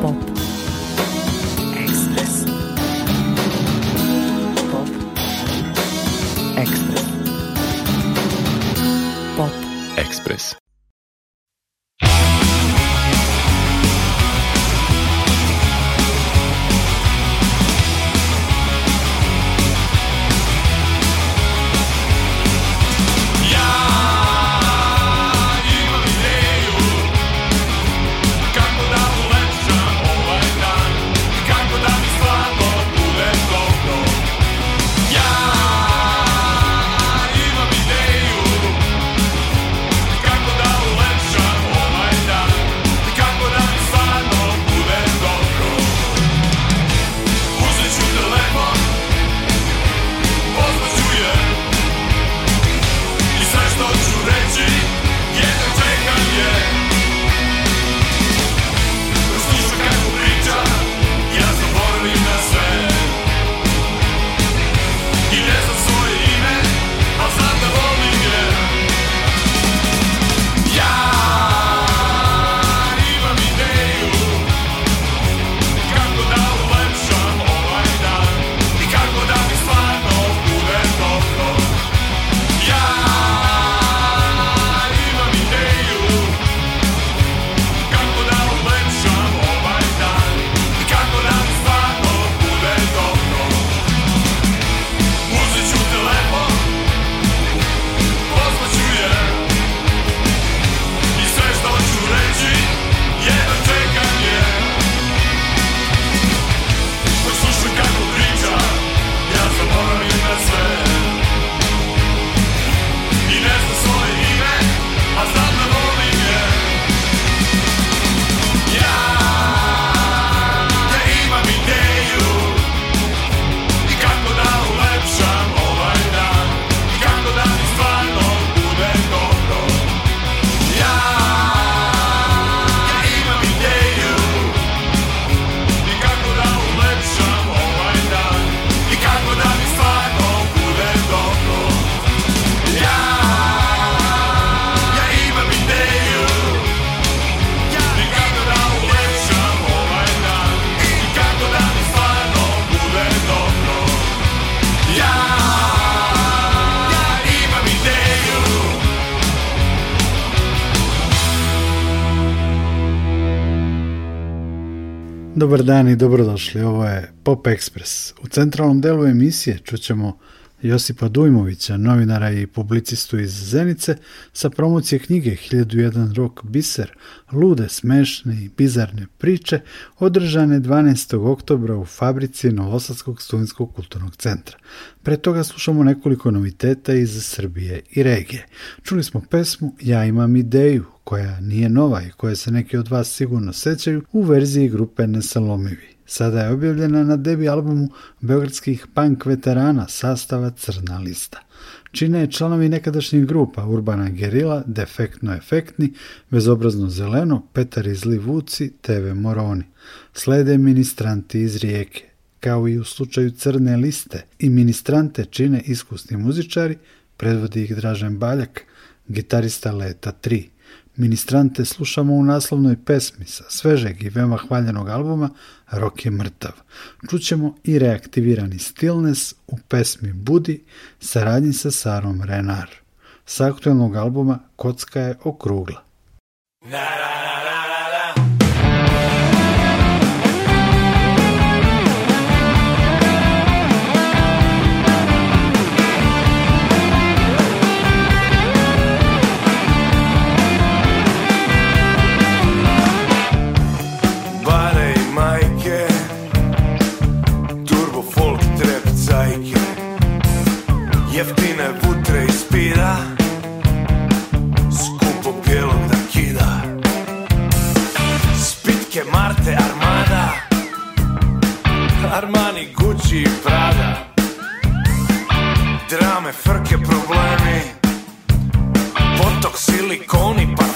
pop. Dobar dan i dobrodošli, ovo je Pop Express. U centralnom delu emisije čućemo Josipa Dujmovića, novinara i publicistu iz Zenice, sa promocije knjige 1001 rok biser, lude, smešne i bizarne priče, održane 12. oktobra u fabrici Novosadskog studentskog kulturnog centra. Pre toga slušamo nekoliko noviteta iz Srbije i regije. Čuli smo pesmu Ja imam ideju, koja nije nova i koja se neki od vas sigurno sećaju u verziji grupe Nesalomivi. Sada je objavljena na debi albumu beogradskih punk veterana sastava Crna lista. Čine je članovi nekadašnjih grupa Urbana Gerila, Defektno Efektni, Bezobrazno Zeleno, Petar iz Livuci, TV Moroni. Slede ministranti iz Rijeke. Kao i u slučaju Crne liste i ministrante čine iskusni muzičari, predvodi ih Dražen Baljak, gitarista Leta 3. Ministrante slušamo u naslovnoj pesmi sa svežeg i veoma hvaljenog albuma Rok je mrtav. Čućemo i reaktivirani stilnes u pesmi Budi saradnji sa Sarom Renar. Sa aktualnog albuma Kocka je okrugla. Marte Armada Armani, Gucci i Prada Drame, frke, problemi Potok silikoni, pa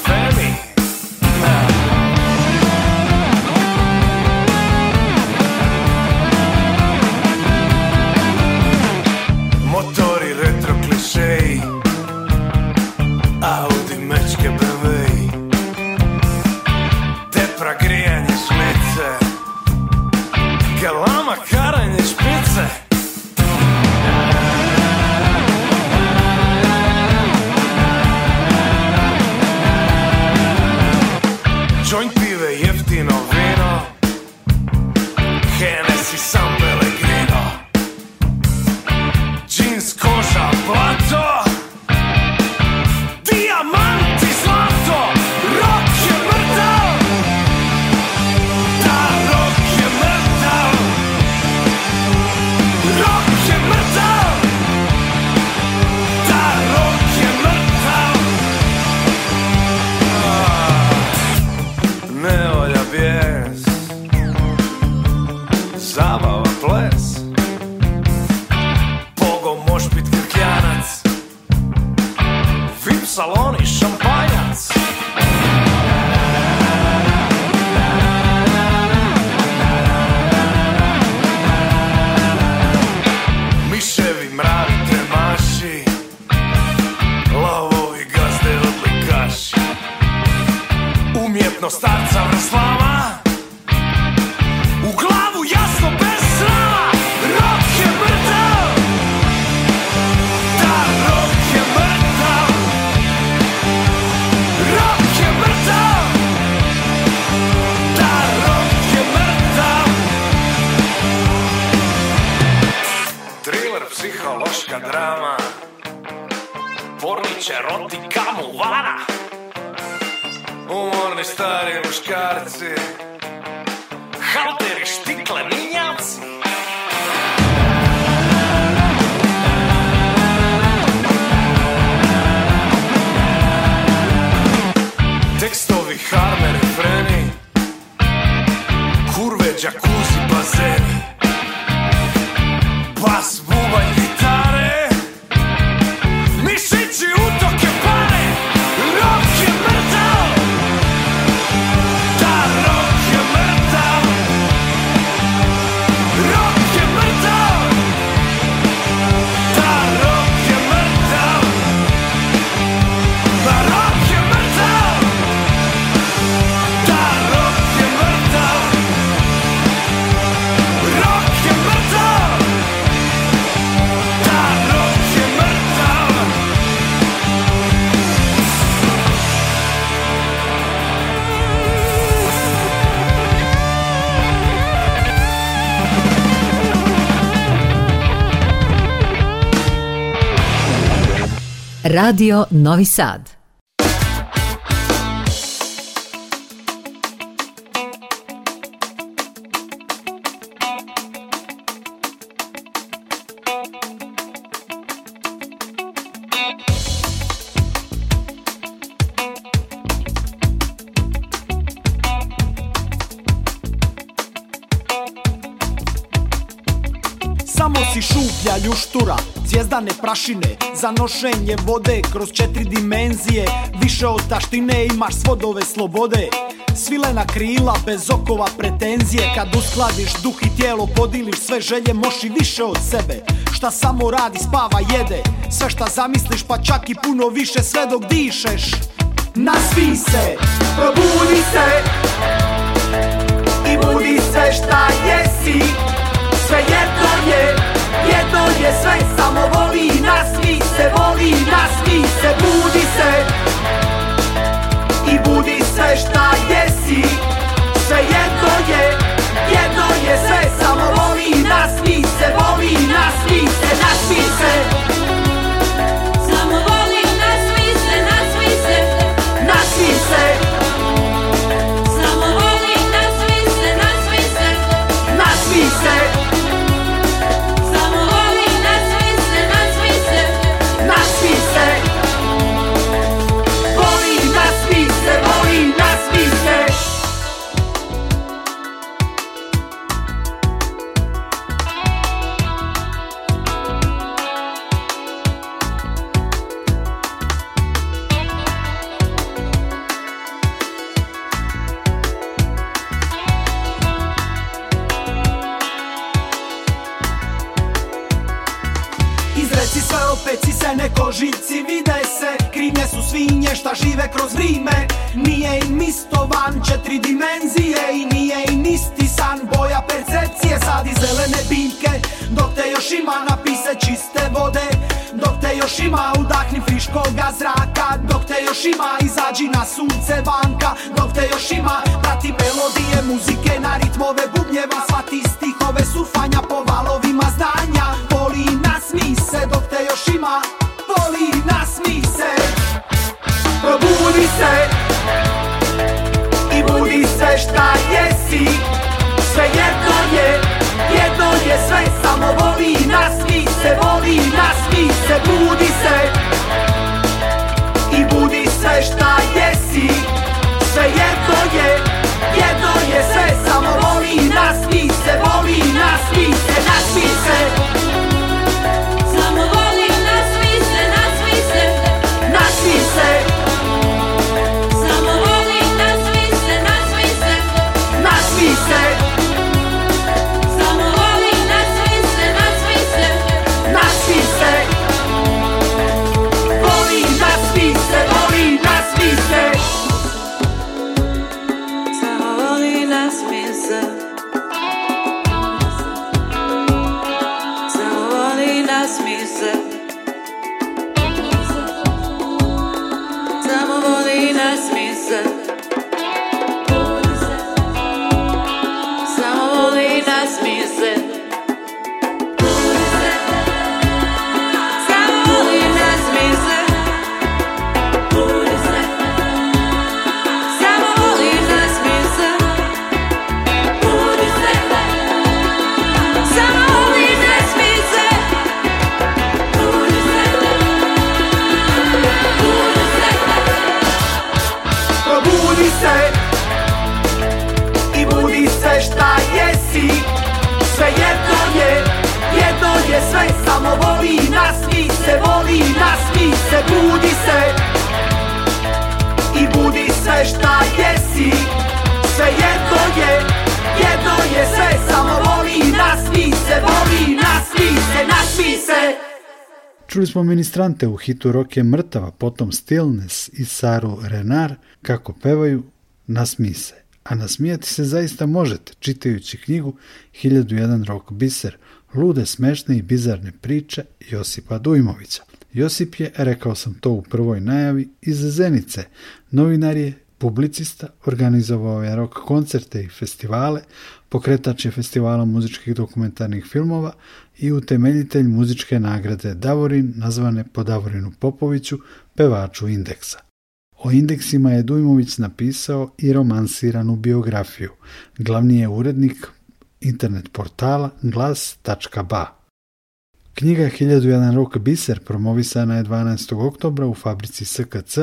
it's cold. Radio Novi Sad. Zvjezdane prašine za nošenje vode Kroz četiri dimenzije Više od taštine imaš svodove slobode Svilena krila bez okova pretenzije Kad uskladiš duh i tijelo podiliš sve želje Moši više od sebe Šta samo radi spava jede Sve šta zamisliš pa čak i puno više Sve dok dišeš Naspi se, probudi se I budi se šta jesi Sve jedno je jedno je sve, samo voli nas, mi se voli nas, mi se budi se u hitu rok je mrtava, potom Stillness i Saru Renar kako pevaju nasmise. se. A nasmijati se zaista možete, čitajući knjigu 1001 rok biser, lude, smešne i bizarne priče Josipa Dujmovića. Josip je, rekao sam to u prvoj najavi, iz Zenice. Novinar je publicista, organizovao je rock koncerte i festivale, pokretač je festivala muzičkih dokumentarnih filmova i utemeljitelj muzičke nagrade Davorin, nazvane po Davorinu Popoviću, pevaču Indeksa. O indeksima je Dujmović napisao i romansiranu biografiju. Glavni je urednik internet portala glas.ba. Knjiga 1001 rok biser promovisana je 12. oktobra u fabrici SKC,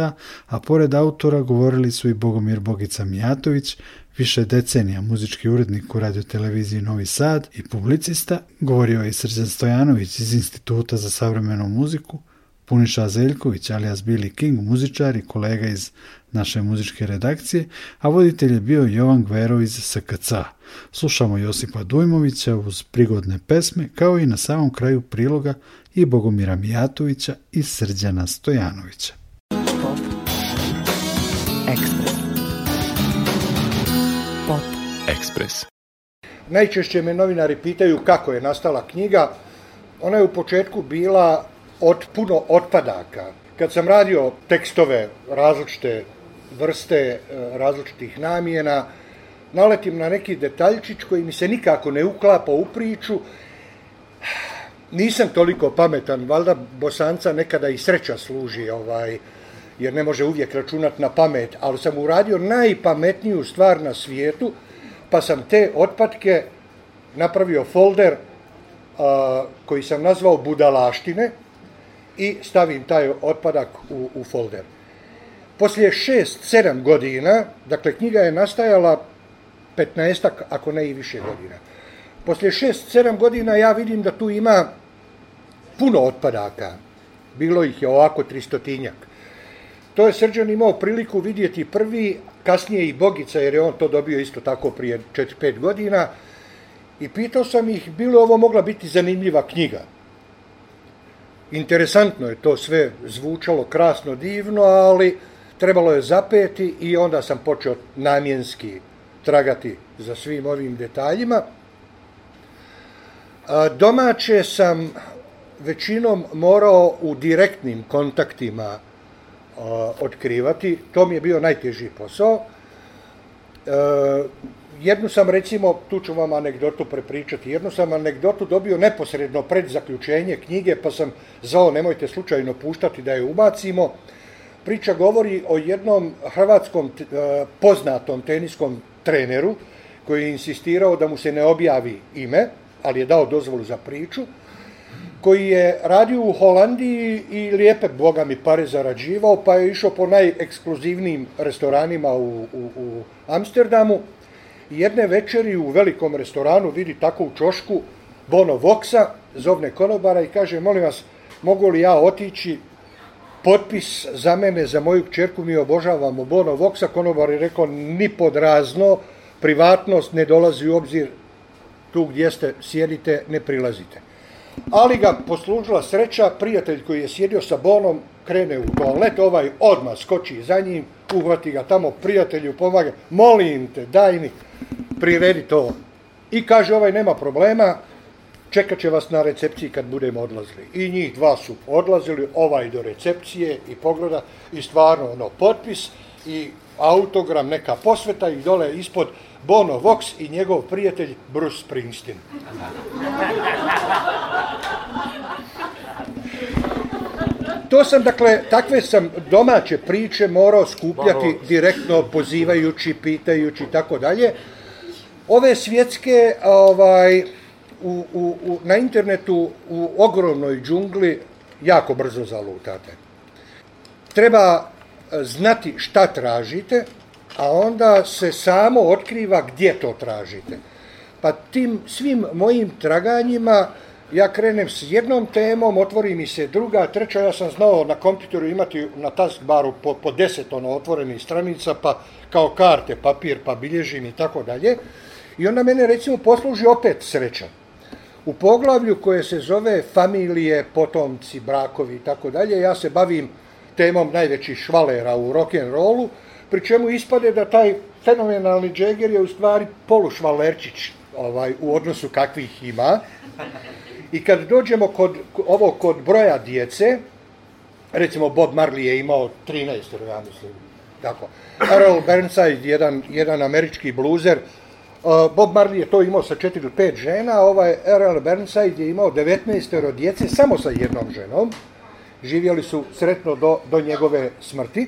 a pored autora govorili su i Bogomir Bogica Mijatović, više decenija muzički urednik u radioteleviziji Novi Sad i publicista, govorio je i Srđan Stojanović iz Instituta za savremenu muziku, Puniša Zeljković, alias Billy King, muzičar i kolega iz naše muzičke redakcije, a voditelj je bio Jovan Gvero iz SKC. Slušamo Josipa Dujmovića uz prigodne pesme, kao i na samom kraju priloga i Bogomira Mijatovića i Srđana Stojanovića. Najčešće me novinari pitaju kako je nastala knjiga. Ona je u početku bila od puno otpadaka. Kad sam radio tekstove različite vrste e, različitih namjena, naletim na neki detaljčić koji mi se nikako ne uklapa u priču. Nisam toliko pametan, valjda Bosanca nekada i sreća služi, ovaj, jer ne može uvijek računati na pamet, ali sam uradio najpametniju stvar na svijetu, pa sam te otpadke napravio folder e, koji sam nazvao budalaštine i stavim taj otpadak u, u folder. Poslije šest, sedam godina, dakle knjiga je nastajala 15 ako ne i više godina. Poslije šest, sedam godina ja vidim da tu ima puno otpadaka. Bilo ih je ovako tristotinjak. To je Srđan imao priliku vidjeti prvi, kasnije i Bogica, jer je on to dobio isto tako prije 4-5 godina. I pitao sam ih, bilo ovo mogla biti zanimljiva knjiga? Interesantno je to sve zvučalo krasno, divno, ali trebalo je zapeti i onda sam počeo namjenski tragati za svim ovim detaljima. Domaće sam većinom morao u direktnim kontaktima otkrivati. To mi je bio najteži posao. Jednu sam recimo, tu ću vam anegdotu prepričati, jednu sam anegdotu dobio neposredno pred zaključenje knjige pa sam zao nemojte slučajno puštati da je ubacimo priča govori o jednom hrvatskom e, poznatom teniskom treneru koji je insistirao da mu se ne objavi ime, ali je dao dozvolu za priču, koji je radio u Holandiji i lijepe, boga mi, pare zarađivao, pa je išao po najekskluzivnijim restoranima u, u, Amsterdamu. Jedne večeri u velikom restoranu vidi tako u čošku Bono Voxa, zovne konobara i kaže, molim vas, mogu li ja otići potpis za mene, za moju čerku, mi obožavamo Bono Voxa, konobar je rekao ni podrazno, privatnost ne dolazi u obzir tu gdje ste, sjedite, ne prilazite. Ali ga poslužila sreća, prijatelj koji je sjedio sa Bonom krene u toalet, ovaj odmah skoči za njim, uhvati ga tamo, prijatelju pomaga, molim te, daj mi, priredi to. I kaže ovaj, nema problema, Čekat će vas na recepciji kad budemo odlazili. I njih dva su odlazili, ovaj do recepcije i pogleda i stvarno ono potpis i autogram, neka posveta i dole ispod Bono Vox i njegov prijatelj Bruce Springsteen. To sam, dakle, takve sam domaće priče morao skupljati direktno pozivajući, pitajući i tako dalje. Ove svjetske, ovaj, u, na internetu u ogromnoj džungli jako brzo zalutate. Treba e, znati šta tražite, a onda se samo otkriva gdje to tražite. Pa tim svim mojim traganjima ja krenem s jednom temom, otvori mi se druga, treća, ja sam znao na kompjuteru imati na taskbaru po, po deset ono otvorenih stranica, pa kao karte, papir, pa bilježim i tako dalje. I onda mene recimo posluži opet sreća. U poglavlju koje se zove familije, potomci, brakovi i tako dalje, ja se bavim temom najvećih švalera u rock'n'rollu, pri čemu ispade da taj fenomenalni Jagger je u stvari polušvalerčić ovaj, u odnosu kakvih ima. I kad dođemo kod, ovo kod broja djece, recimo Bob Marley je imao 13, ja mislim, tako. Harold Burnside, jedan, jedan američki bluzer, Bob Marley je to imao sa četiri ili pet žena, ovaj R.L. Burnside je imao 19 djece samo sa jednom ženom. Živjeli su sretno do, njegove smrti.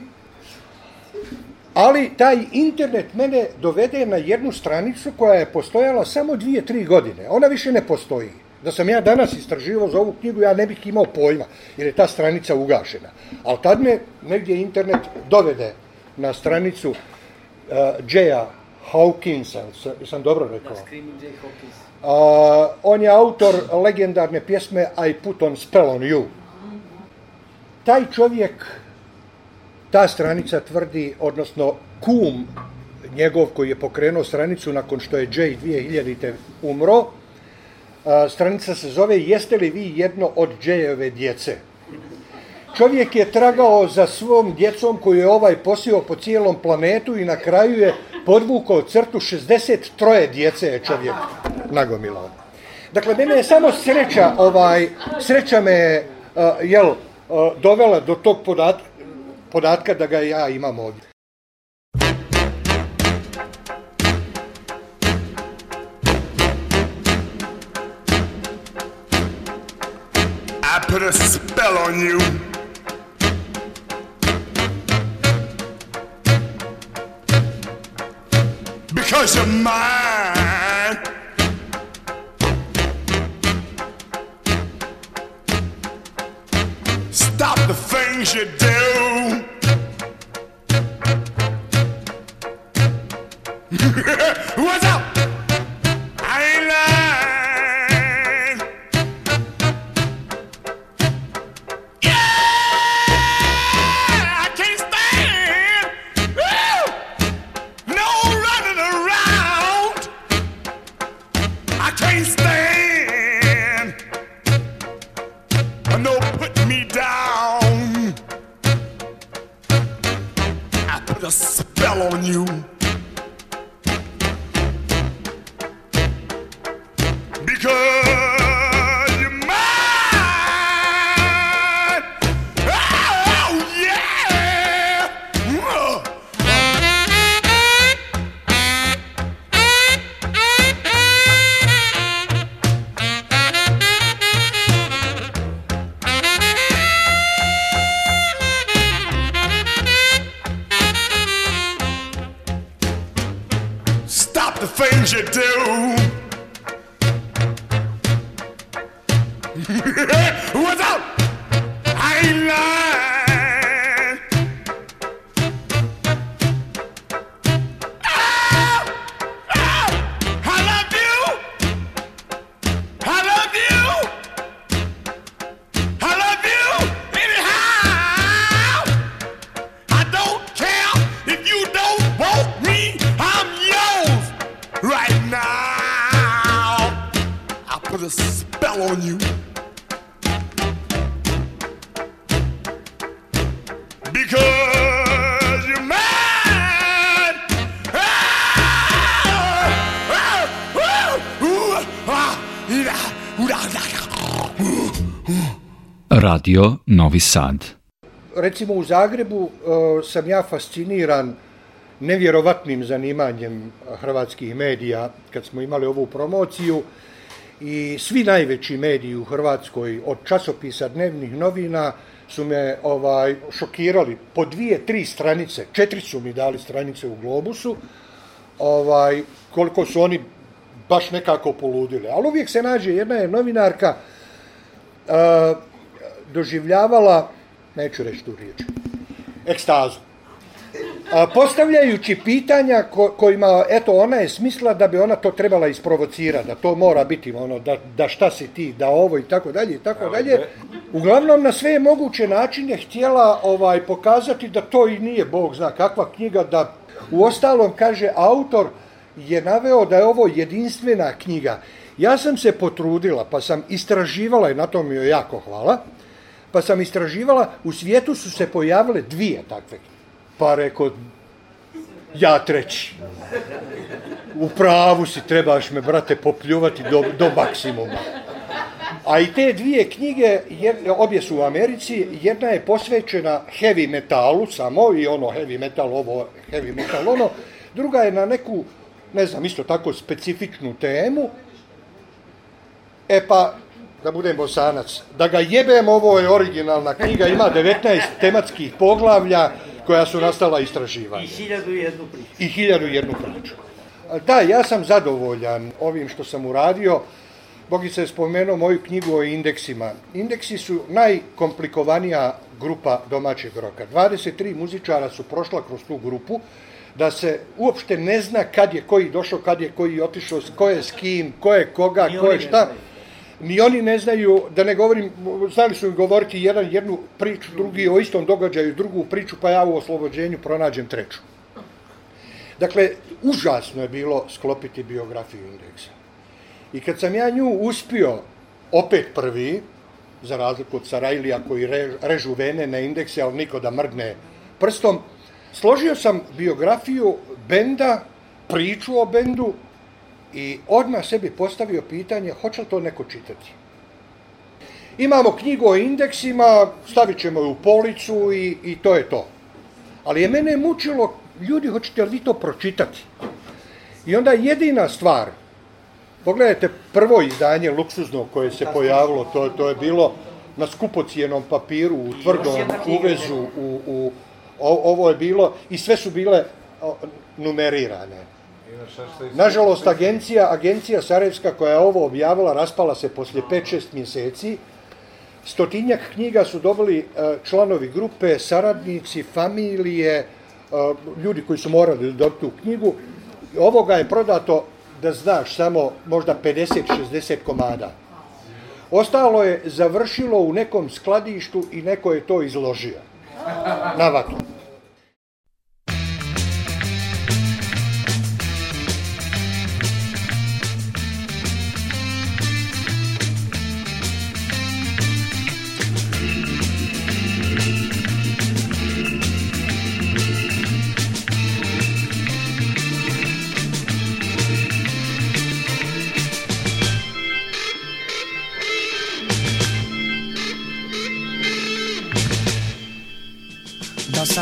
Ali taj internet mene dovede na jednu stranicu koja je postojala samo dvije, tri godine. Ona više ne postoji. Da sam ja danas istraživao za ovu knjigu, ja ne bih imao pojma, jer je ta stranica ugašena. Ali tad me negdje internet dovede na stranicu uh, Hawkins, sam dobro rekao. on je autor legendarne pjesme I put on spell on you. Taj čovjek, ta stranica tvrdi, odnosno kum njegov koji je pokrenuo stranicu nakon što je Jay 2000. umro, stranica se zove Jeste li vi jedno od Jayove djece? Čovjek je tragao za svom djecom koju je ovaj posio po cijelom planetu i na kraju je podvukao crtu 63 djece je čovjek nagomilao. Dakle, mene je samo sreća, ovaj, sreća me uh, jel, eh, dovela do tog podatka, podatka da ga ja imam ovdje. I put a spell on you. cause you're mine. Stop the things you do. Radio Novi Sad. Recimo u Zagrebu e, sam ja fasciniran nevjerovatnim zanimanjem e, hrvatskih medija kad smo imali ovu promociju i svi najveći mediji u Hrvatskoj od časopisa dnevnih novina su me ovaj šokirali po dvije, tri stranice, četiri su mi dali stranice u Globusu. Ovaj koliko su oni baš nekako poludili. Ali uvijek se nađe jedna je novinarka uh, doživljavala, neću reći tu riječ, ekstazu. postavljajući pitanja kojima, eto, ona je smisla da bi ona to trebala isprovocirati, da to mora biti, ono, da, da šta si ti, da ovo i tako dalje i tako dalje. Uglavnom, na sve moguće načine htjela ovaj, pokazati da to i nije, Bog zna kakva knjiga, da u ostalom, kaže, autor je naveo da je ovo jedinstvena knjiga. Ja sam se potrudila, pa sam istraživala i na to mi je jako hvala pa sam istraživala, u svijetu su se pojavile dvije takve knjige. Pa reko, ja treći. U pravu si, trebaš me, brate, popljuvati do, do maksimuma. A i te dvije knjige, obje su u Americi, jedna je posvećena heavy metalu samo, i ono heavy metal ovo, heavy metal ono, druga je na neku, ne znam, isto tako specifičnu temu, e pa da budem bosanac. Da ga jebem, ovo je originalna knjiga, ima 19 tematskih poglavlja koja su nastala istraživanja. I hiljadu jednu priču. I hiljadu jednu priču. Da, ja sam zadovoljan ovim što sam uradio. Bogica je spomenuo moju knjigu o indeksima. Indeksi su najkomplikovanija grupa domaćeg roka. 23 muzičara su prošla kroz tu grupu da se uopšte ne zna kad je koji došao, kad je koji otišao, ko je s kim, ko je koga, ko je šta ni oni ne znaju, da ne govorim, znali su govoriti jedan jednu priču, drugi o istom događaju, drugu priču, pa ja u oslobođenju pronađem treću. Dakle, užasno je bilo sklopiti biografiju indeksa. I kad sam ja nju uspio, opet prvi, za razliku od Sarajlija koji režu vene na indekse, ali niko da mrgne prstom, složio sam biografiju benda, priču o bendu, i odmah sebi postavio pitanje hoće li to neko čitati. Imamo knjigu o indeksima, stavit ćemo ju u policu i, i to je to. Ali je mene mučilo, ljudi, hoćete li vi to pročitati? I onda jedina stvar, pogledajte prvo izdanje luksuzno koje se pojavilo, to, to je bilo na skupocijenom papiru, u tvrdom uvezu, u, u, ovo je bilo, i sve su bile numerirane. Nažalost, agencija, agencija Sarajevska koja je ovo objavila raspala se poslije 5-6 mjeseci. Stotinjak knjiga su dobili e, članovi grupe, saradnici, familije, e, ljudi koji su morali dobiti tu knjigu. Ovoga je prodato, da znaš, samo možda 50-60 komada. Ostalo je završilo u nekom skladištu i neko je to izložio. Na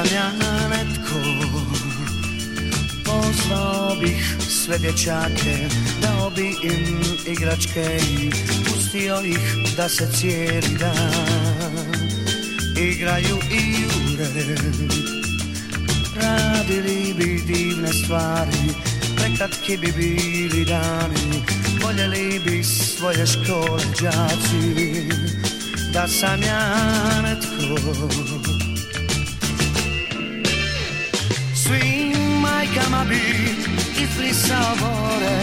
sam ja netko Pozvao bih sve dječake Dao bi im igračke Pustio ih da se cijeli dan Igraju i jure Radili bi divne stvari Prekratki bi bili dani Voljeli bi svoje škole Da sam ja netko svim majkama bit Izbrisao vore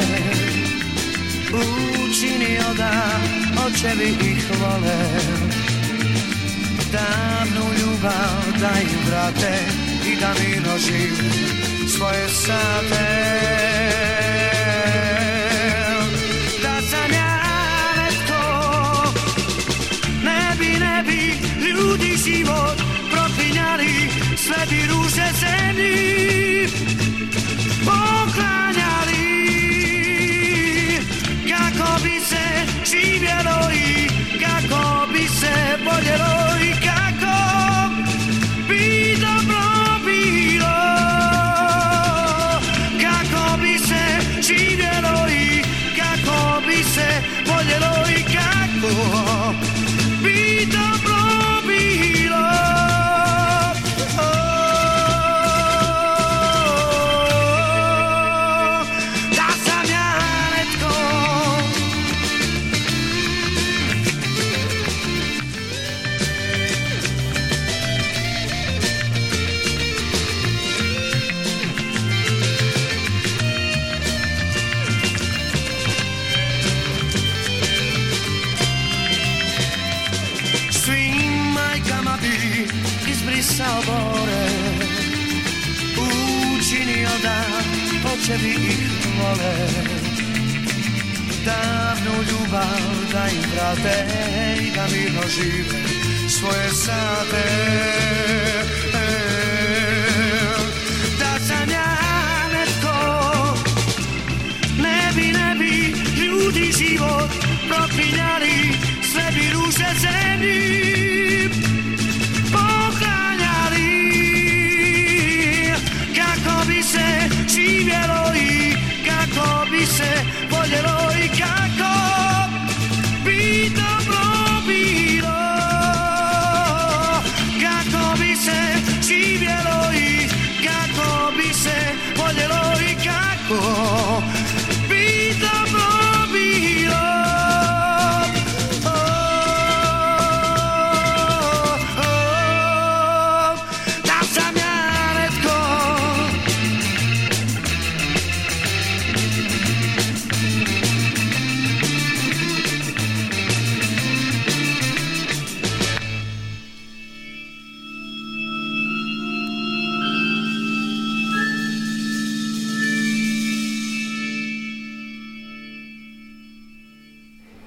Učinio da očevi ih vole Davnu ljubav da im vrate I da mi nožim svoje sate Da sam ja netko ljudi život proklinjali sve se ruže zemlji poklanjali kako bi se živjelo i kako bi se voljelo i she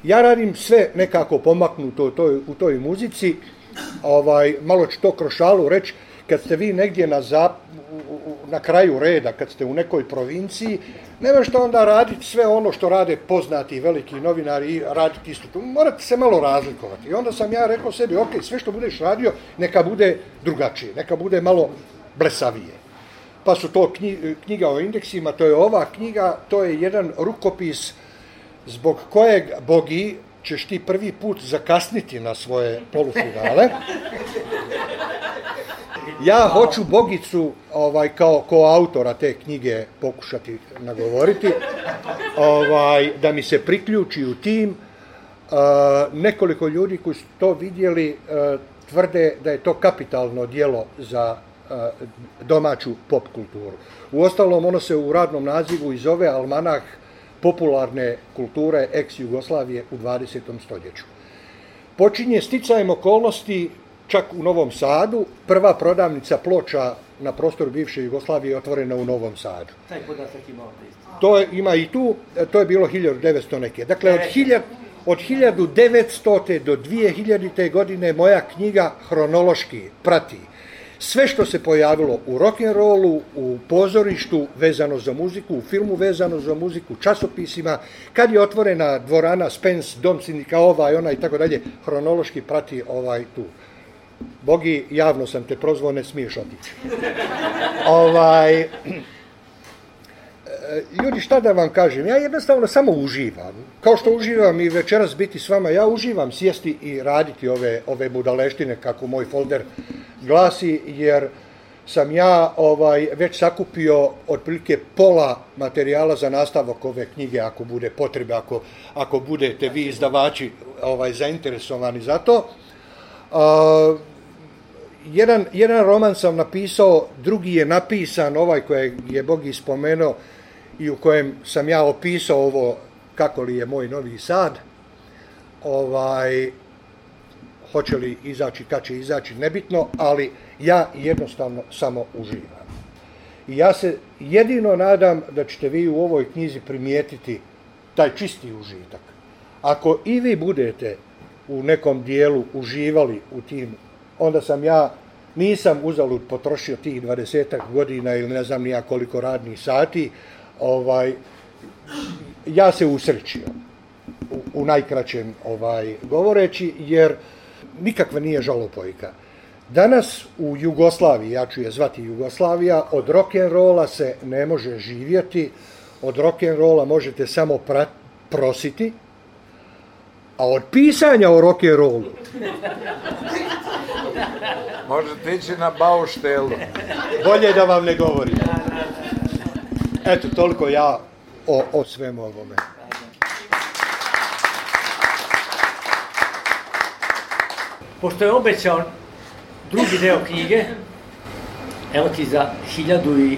Ja radim sve nekako pomaknuto u toj, u muzici, ovaj, malo ću to krošalu reći, kad ste vi negdje na, kraju reda, kad ste u nekoj provinciji, nema što onda raditi sve ono što rade poznati veliki novinari i raditi isto Morate se malo razlikovati. I onda sam ja rekao sebi, ok, sve što budeš radio, neka bude drugačije, neka bude malo blesavije. Pa su to knjiga o indeksima, to je ova knjiga, to je jedan rukopis zbog kojeg bogi ćeš ti prvi put zakasniti na svoje polufinale. Ja hoću Bogicu ovaj, kao, autora te knjige pokušati nagovoriti, ovaj, da mi se priključi u tim. E, nekoliko ljudi koji su to vidjeli e, tvrde da je to kapitalno dijelo za e, domaću pop kulturu. Uostalom, ono se u radnom nazivu i zove Almanah popularne kulture ex-Jugoslavije u 20. stoljeću. Počinje sticajem okolnosti čak u Novom Sadu, prva prodavnica ploča na prostoru bivše Jugoslavije je otvorena u Novom Sadu. Taj podatak ima To ima i tu, e, to je bilo 1900 neke. Dakle, od, hiljad, od 1900. do 2000. godine moja knjiga hronološki prati sve što se pojavilo u rollu, u pozorištu vezano za muziku, u filmu vezano za muziku, časopisima, kad je otvorena dvorana Spence, dom sindika ova i ona i tako dalje, hronološki prati ovaj tu. Bogi, javno sam te prozvao, ne smiješ otići. ovaj, e, ljudi, šta da vam kažem, ja jednostavno samo uživam. Kao što uživam i večeras biti s vama, ja uživam sjesti i raditi ove, ove budaleštine kako moj folder glasi jer sam ja ovaj već sakupio otprilike pola materijala za nastavak ove knjige ako bude potrebe, ako, ako budete vi izdavači ovaj zainteresovani za to. jedan, jedan roman sam napisao, drugi je napisan, ovaj koji je Bog ispomenuo i u kojem sam ja opisao ovo kako li je moj Novi Sad. Ovaj, hoće li izaći, kad će izaći, nebitno, ali ja jednostavno samo uživam. I ja se jedino nadam da ćete vi u ovoj knjizi primijetiti taj čisti užitak. Ako i vi budete u nekom dijelu uživali u tim, onda sam ja, nisam uzalud potrošio tih dvadesetak godina ili ne znam nija koliko radnih sati, ovaj, ja se usrećio u, najkraćem ovaj, govoreći, jer nikakva nije žalopojka. Danas u Jugoslaviji, ja ću je zvati Jugoslavija, od rock'n'rolla se ne može živjeti, od rock'n'rolla možete samo prositi, a od pisanja o rock'n'rollu... Možete ići na bauštelu. Bolje da vam ne govorim. Eto, toliko ja o, o svemu ovome. pošto je obećao drugi deo knjige, evo ti za hiljadu i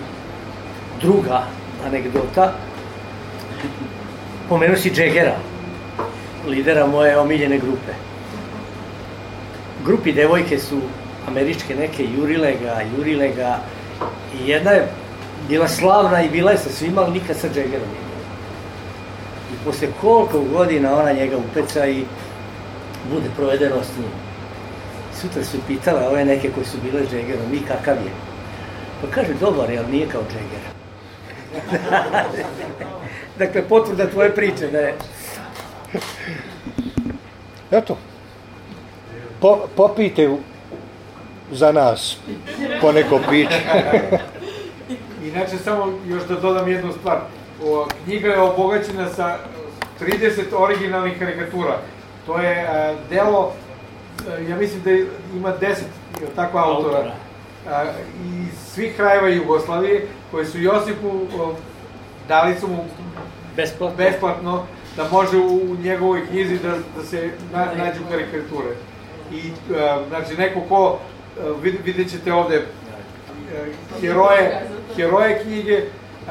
druga anegdota, pomenuo si Džegera, lidera moje omiljene grupe. Grupi devojke su američke neke, jurile ga, jurile ga, i jedna je bila slavna i bila je sa svima, ali nikad sa Džegerom I poslije koliko godina ona njega upeca i bude provedeno s sutra su pitala ove neke koji su bile džegerom, mi kakav je. Pa kaže, dobar je, ali nije kao džeger. dakle, potvrda tvoje priče da je. Eto, po, popijte za nas po neko piće. Inače, samo još da dodam jednu stvar. O, knjiga je obogaćena sa 30 originalnih karikatura. To je a, e, delo E, ja mislim da ima deset tako autora, autora. iz svih krajeva Jugoslavije koji su Josipu dali su mu besplatno, da može u njegovoj knjizi da, se na, nađu karikature. I, e, znači, neko ko, e, vidjet ćete ovde, heroje, heroje knjige,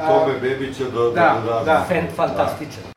Tome Bebića da, da, da, da, da. Fantastičan.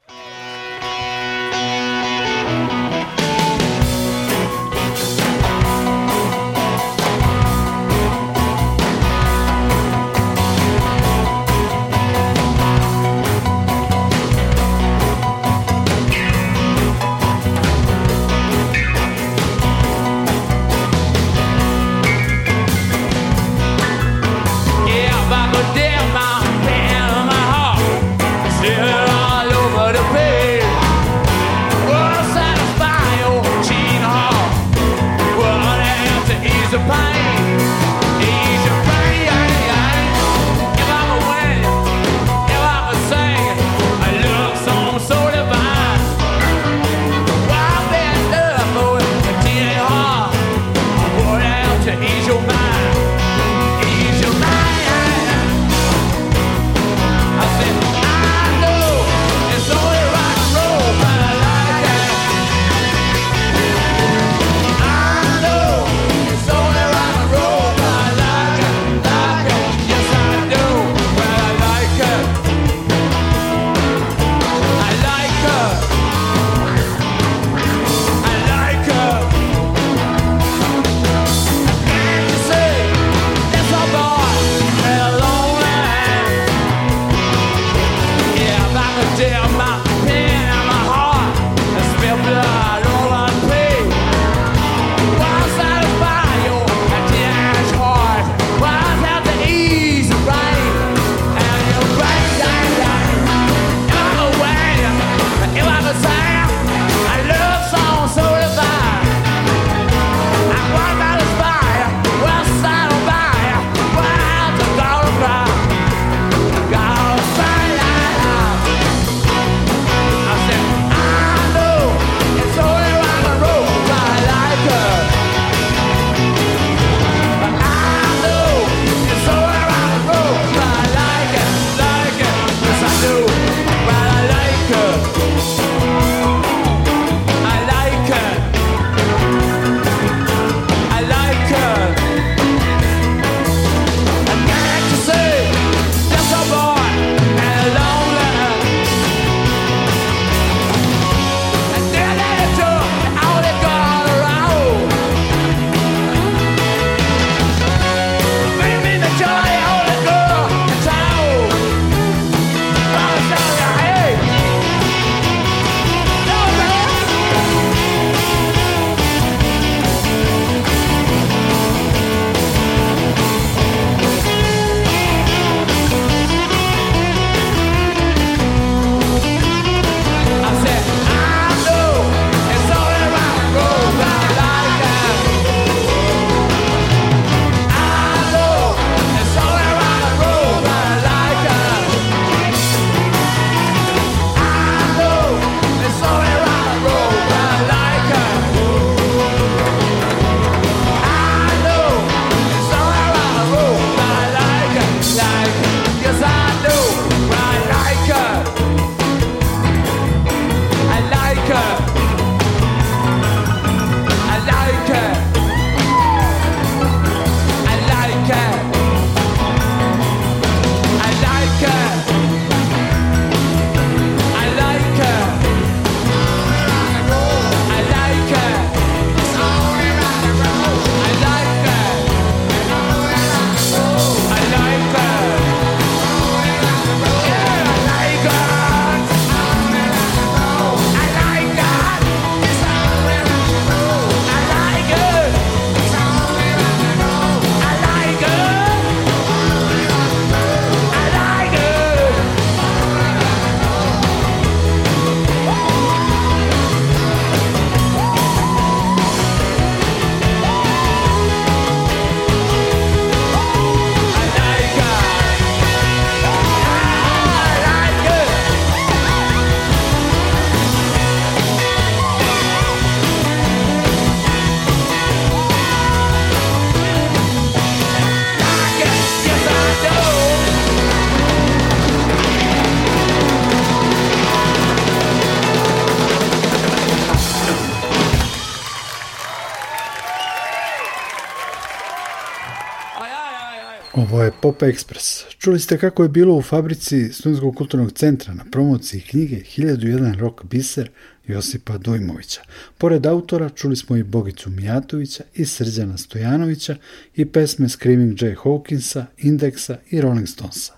Pop Express. Čuli ste kako je bilo u fabrici Studenskog kulturnog centra na promociji knjige 1001 rok biser Josipa dujmovića Pored autora čuli smo i Bogicu Mijatovića i Srđana Stojanovića i pesme Screaming Jay Hawkinsa, Indexa i Rolling Stonesa.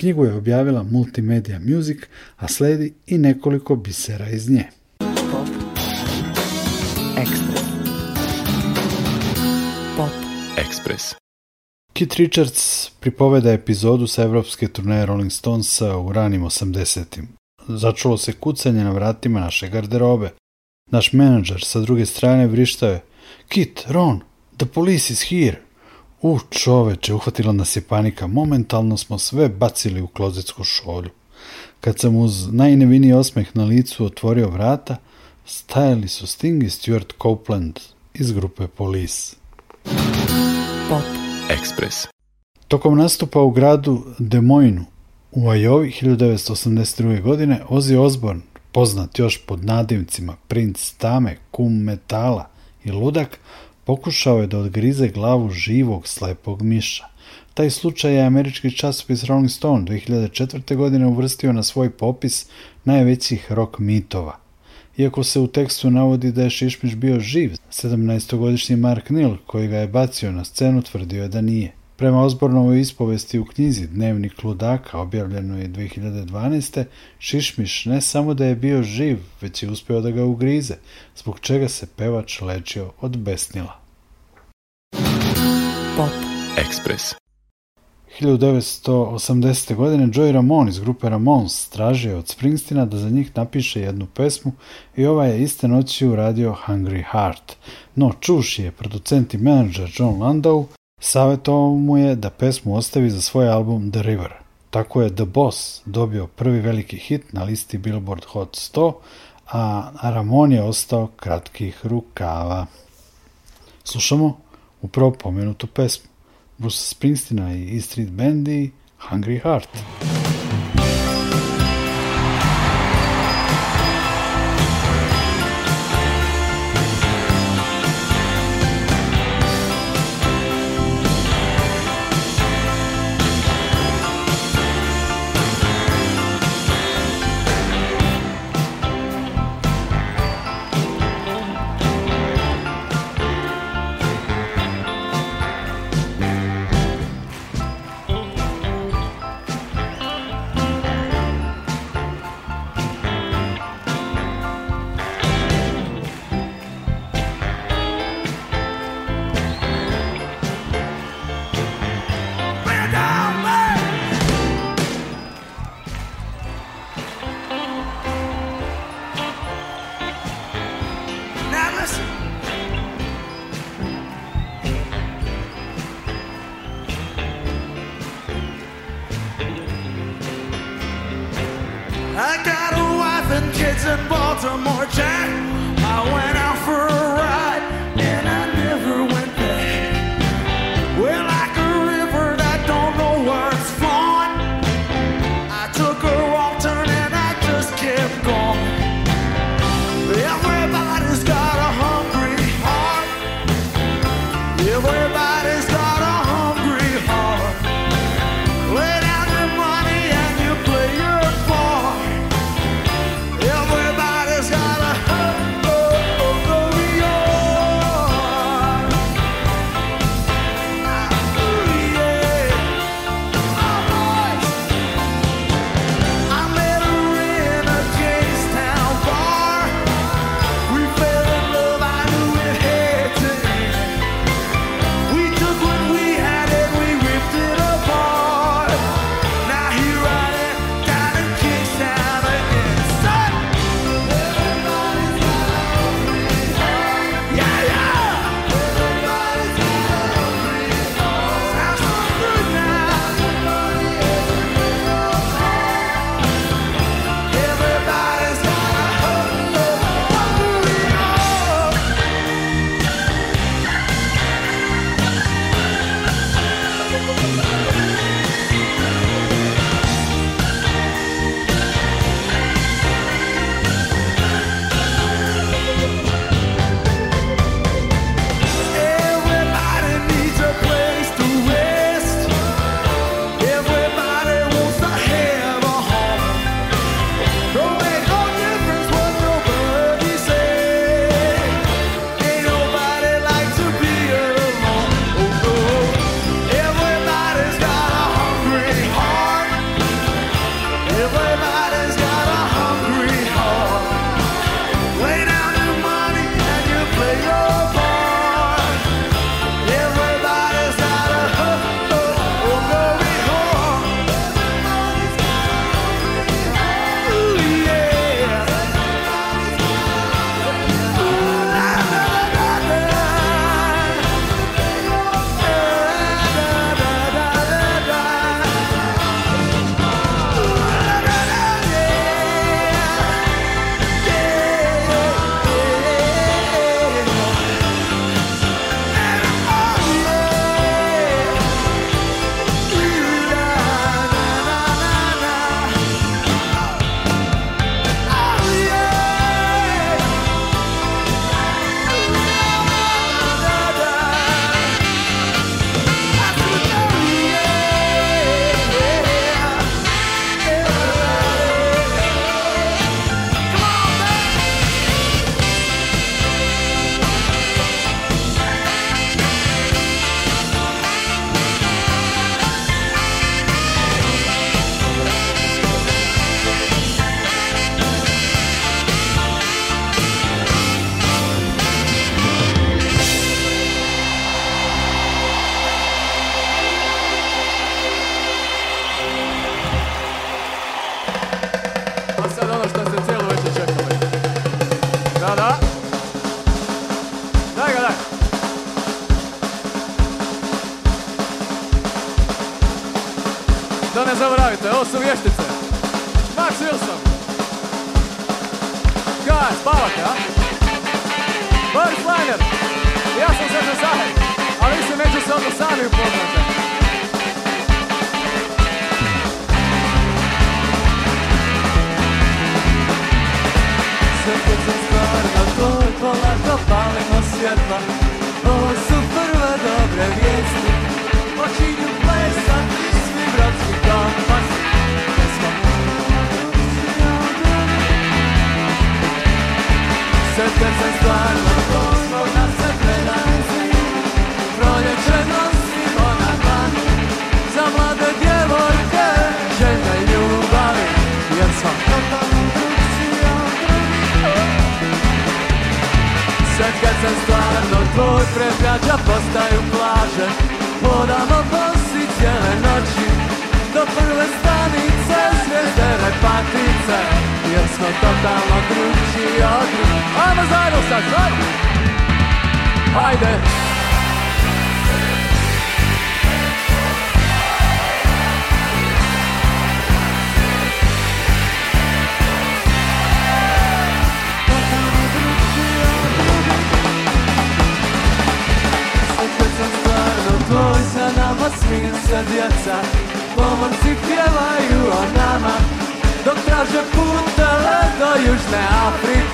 Knjigu je objavila Multimedia Music, a sledi i nekoliko bisera iz nje. Pop Express. Pop Express. Kit Richards pripoveda epizodu sa evropske turneje Rolling Stonesa u ranim 80-im. Začulo se kucanje na vratima naše garderobe. Naš menadžer sa druge strane vrištao je Kit, Ron, the police is here. U čoveče, uhvatila nas je panika. Momentalno smo sve bacili u klozetsku šolju. Kad sam uz najneviniji osmeh na licu otvorio vrata, stajali su Sting i Stuart Copeland iz grupe Police. Express. Tokom nastupa u gradu Des Moines u Ajovi 1982. godine Ozzy Osbourne, poznat još pod nadimcima Prince Tame, Kum Metala i Ludak, pokušao je da odgrize glavu živog slepog miša. Taj slučaj je američki časopis Rolling Stone 2004. godine uvrstio na svoj popis najvećih rock mitova, iako se u tekstu navodi da je Šišmiš bio živ. 17-godišnji Mark Nil, koji ga je bacio na scenu, tvrdio je da nije. Prema ozbornovoj ispovesti u knjizi Dnevnik ludaka, objavljeno je 2012. Šišmiš ne samo da je bio živ, već je uspio da ga ugrize, zbog čega se pevač lečio od besnila. Pop Express. 1980. godine Joey Ramone iz grupe Ramones tražio od Springsteena da za njih napiše jednu pesmu i ova je iste noći uradio Hungry Heart. No, čuši je producent i menadžer John Landau, savjetovao mu je da pesmu ostavi za svoj album The River. Tako je The Boss dobio prvi veliki hit na listi Billboard Hot 100, a Ramon je ostao kratkih rukava. Slušamo upravo pomenutu pesmu. Bruce Springsteena i E Street Bendy, Hungry Heart. djeca Pomorci pjevaju o nama Dok traže putele do Južne Afrike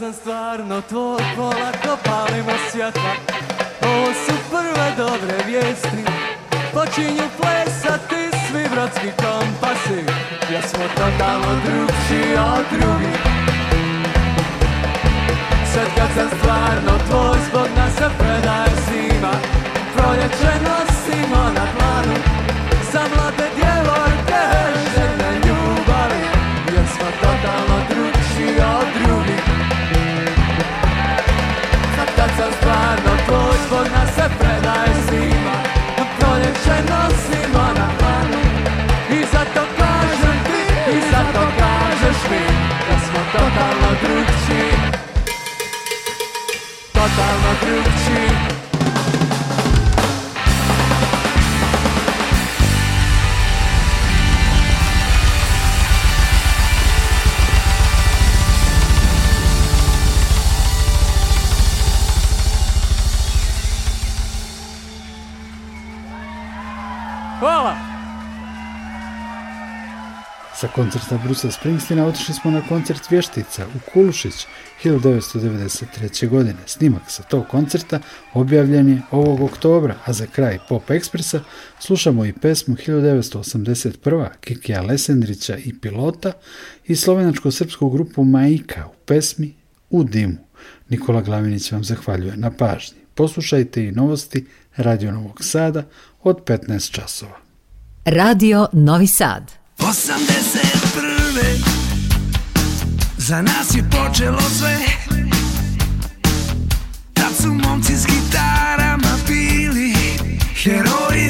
sam stvarno tvoj polako palimo svjetla Ovo su prve dobre vijesti Počinju plesati svi brodski kompasi Ja smo totalno drugši od drugih Sad kad sam stvarno tvoj zbog nas se predaje zima Proljeće nosimo na planu koncerta Brusa Springsteena otišli smo na koncert Vještica u Kulušić 1993. godine. Snimak sa tog koncerta objavljen je ovog oktobra, a za kraj Pop Expressa slušamo i pesmu 1981. Kikija Lesendrića i Pilota i slovenačko-srpsku grupu Majka u pesmi U dimu. Nikola Glavinić vam zahvaljuje na pažnji. Poslušajte i novosti Radio Novog Sada od 15 časova. Radio Novi Sad. 80 prve Za nas je počelo sve Tad su momci s gitarama pili Heroji